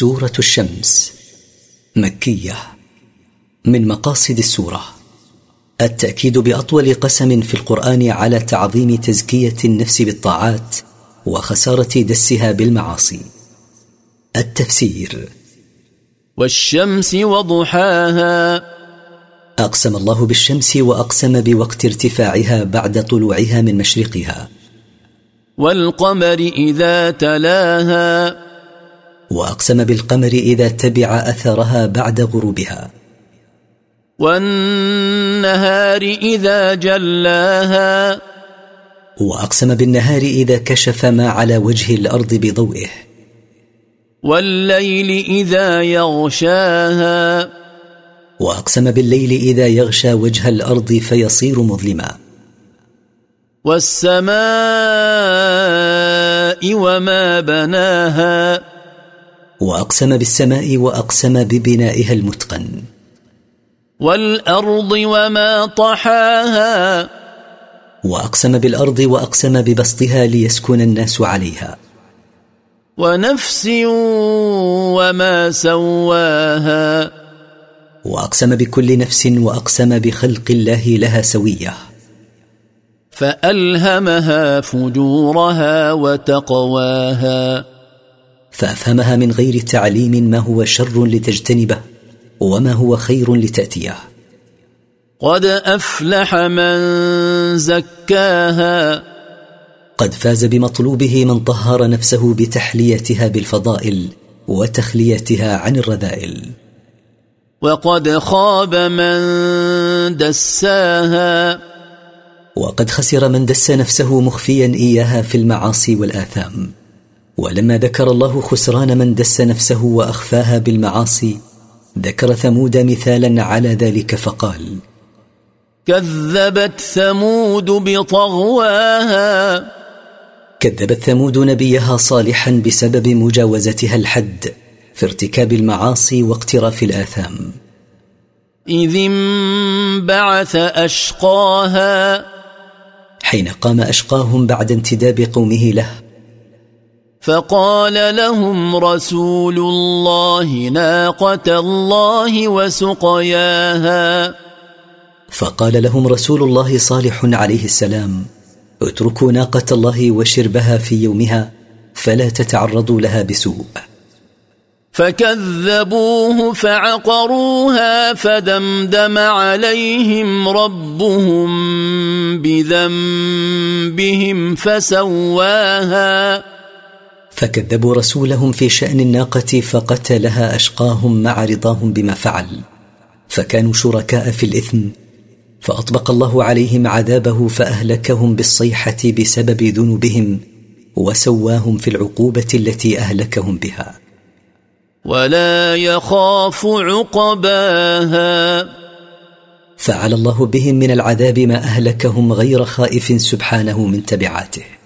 سورة الشمس مكية. من مقاصد السورة التأكيد بأطول قسم في القرآن على تعظيم تزكية النفس بالطاعات وخسارة دسها بالمعاصي. التفسير والشمس وضحاها. أقسم الله بالشمس وأقسم بوقت ارتفاعها بعد طلوعها من مشرقها. والقمر إذا تلاها. وأقسم بالقمر إذا تبع أثرها بعد غروبها. والنهار إذا جلاها. وأقسم بالنهار إذا كشف ما على وجه الأرض بضوئه. والليل إذا يغشاها. وأقسم بالليل إذا يغشى وجه الأرض فيصير مظلما. والسماء وما بناها. وأقسم بالسماء وأقسم ببنائها المتقن. والأرض وما طحاها. وأقسم بالأرض وأقسم ببسطها ليسكن الناس عليها. ونفس وما سواها. وأقسم بكل نفس وأقسم بخلق الله لها سوية. فألهمها فجورها وتقواها. فأفهمها من غير تعليم ما هو شر لتجتنبه وما هو خير لتأتيه. قد أفلح من زكاها. قد فاز بمطلوبه من طهر نفسه بتحليتها بالفضائل وتخليتها عن الرذائل. وقد خاب من دساها. وقد خسر من دس نفسه مخفيا إياها في المعاصي والآثام. ولما ذكر الله خسران من دس نفسه وأخفاها بالمعاصي ذكر ثمود مثالا على ذلك فقال كذبت ثمود بطغواها. كذبت ثمود نبيها صالحا بسبب مجاوزتها الحد في ارتكاب المعاصي واقتراف الآثام. إذ انبعث أشقاها. حين قام أشقاهم بعد انتداب قومه له فقال لهم رسول الله ناقة الله وسقياها. فقال لهم رسول الله صالح عليه السلام اتركوا ناقة الله وشربها في يومها فلا تتعرضوا لها بسوء. فكذبوه فعقروها فدمدم عليهم ربهم بذنبهم فسواها. فكذبوا رسولهم في شأن الناقة فقتلها أشقاهم مع رضاهم بما فعل. فكانوا شركاء في الإثم فأطبق الله عليهم عذابه فأهلكهم بالصيحة بسبب ذنوبهم وسواهم في العقوبة التي أهلكهم بها. ولا يخاف عقباها. فعل الله بهم من العذاب ما أهلكهم غير خائف سبحانه من تبعاته.